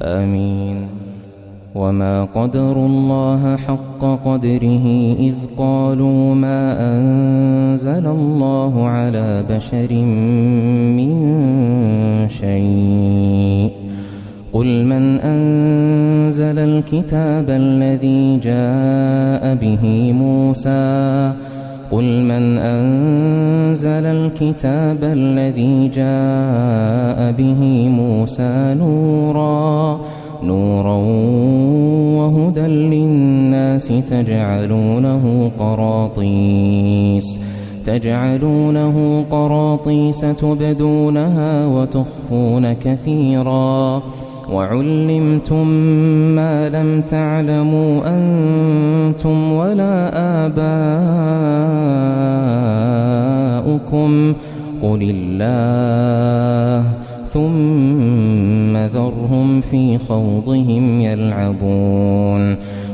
آمين. وما قدروا الله حق قدره إذ قالوا ما أنزل الله على بشر من شيء. قل من أنزل الكتاب الذي جاء به موسى قل من أنزل الكتاب الذي جاء به موسى نورا نورا وهدى للناس تجعلونه قراطيس تجعلونه قراطيس تبدونها وتخفون كثيرا. وعلمتم ما لم تعلموا أنتم ولا آباؤكم. قل الله ثم ذرهم في خوضهم يلعبون.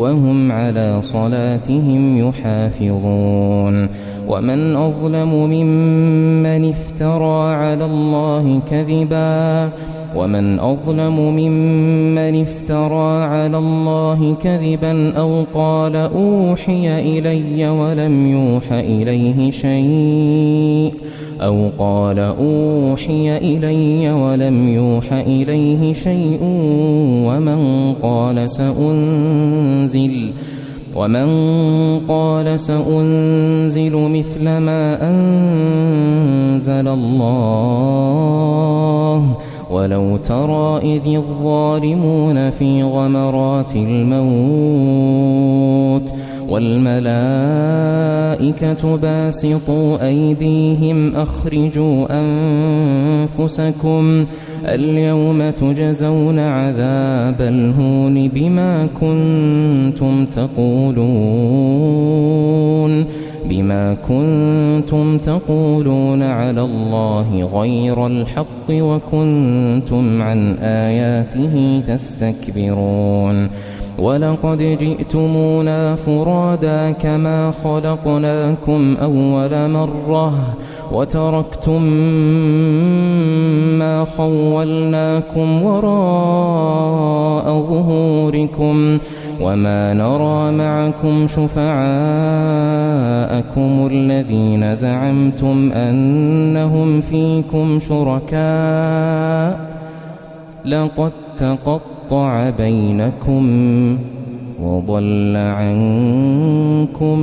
وهم على صلاتهم يحافظون. ومن أظلم ممن افترى على الله كذبا. ومن أظلم ممن افترى على الله كذبا أو قال أوحي إلي ولم يوح إليه شيء. أو قال أوحي إلي ولم يوح إليه شيء ومن قال سأنزل ومن قال سأنزل مثل ما أنزل الله ولو ترى إذ الظالمون في غمرات الموت والملائكة باسطوا أيديهم أخرجوا أنفسكم اليوم تجزون عذاب الهون بما كنتم تقولون بما كنتم تقولون على الله غير الحق وكنتم عن آياته تستكبرون. ولقد جئتمونا فرادا كما خلقناكم أول مرة وتركتم ما خولناكم وراء ظهوركم وما نرى معكم شفعاءكم الذين زعمتم أنهم فيكم شركاء لقد تقطع بينكم وضل عنكم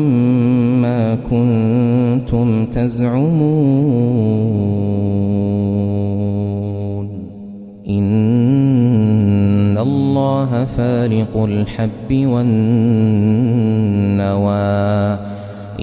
ما كنتم تزعمون. إن الله فالق الحب والنوى.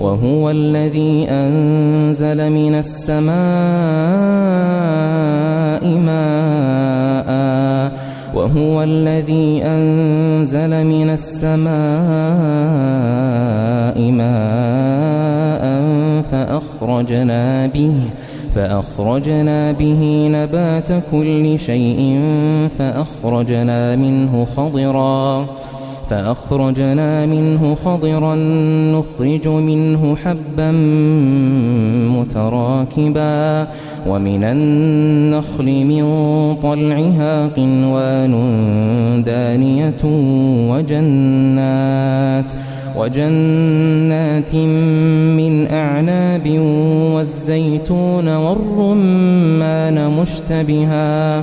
وهو الذي أنزل من السماء ماء. وهو الذي أنزل من السماء ماء فأخرجنا به فأخرجنا به نبات كل شيء فأخرجنا منه خضرا. فأخرجنا منه خضرا نخرج منه حبا متراكبا. ومن النخل من طلعها قنوان دانية وجنات وجنات من أعناب والزيتون والرمان مشتبها.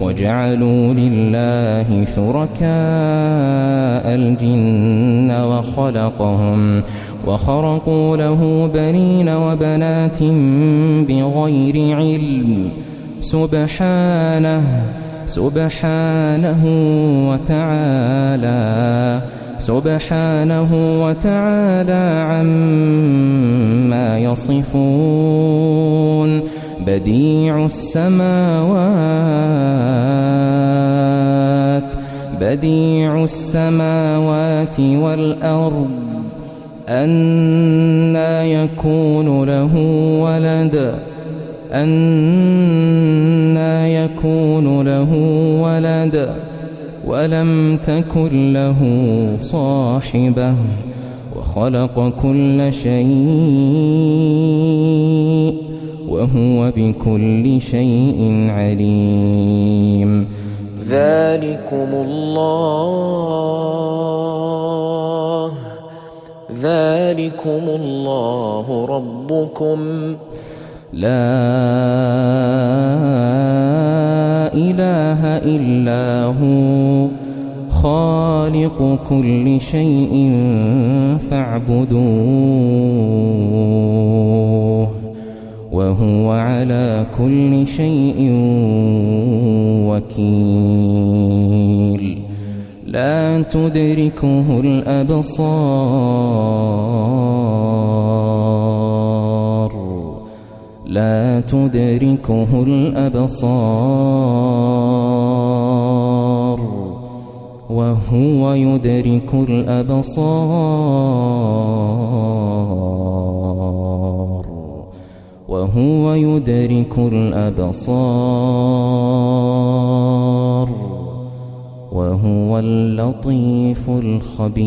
وجعلوا لله شركاء الجن وخلقهم وخرقوا له بنين وبنات بغير علم سبحانه سبحانه وتعالى سبحانه وتعالى عما يصفون بديع السماوات بديع السماوات والأرض أنا يكون له ولد أنا يكون له ولد ولم تكن له صاحبة وخلق كل شيء. وهو بكل شيء عليم. ذلكم الله. ذلكم الله ربكم. لا إله إلا هو. خالق كل شيء فاعبدوه. وهو على كل شيء وكيل. لا تدركه الأبصار. لا تدركه الأبصار. وهو يدرك الأبصار. وهو يدرك الأبصار وهو اللطيف الخبير.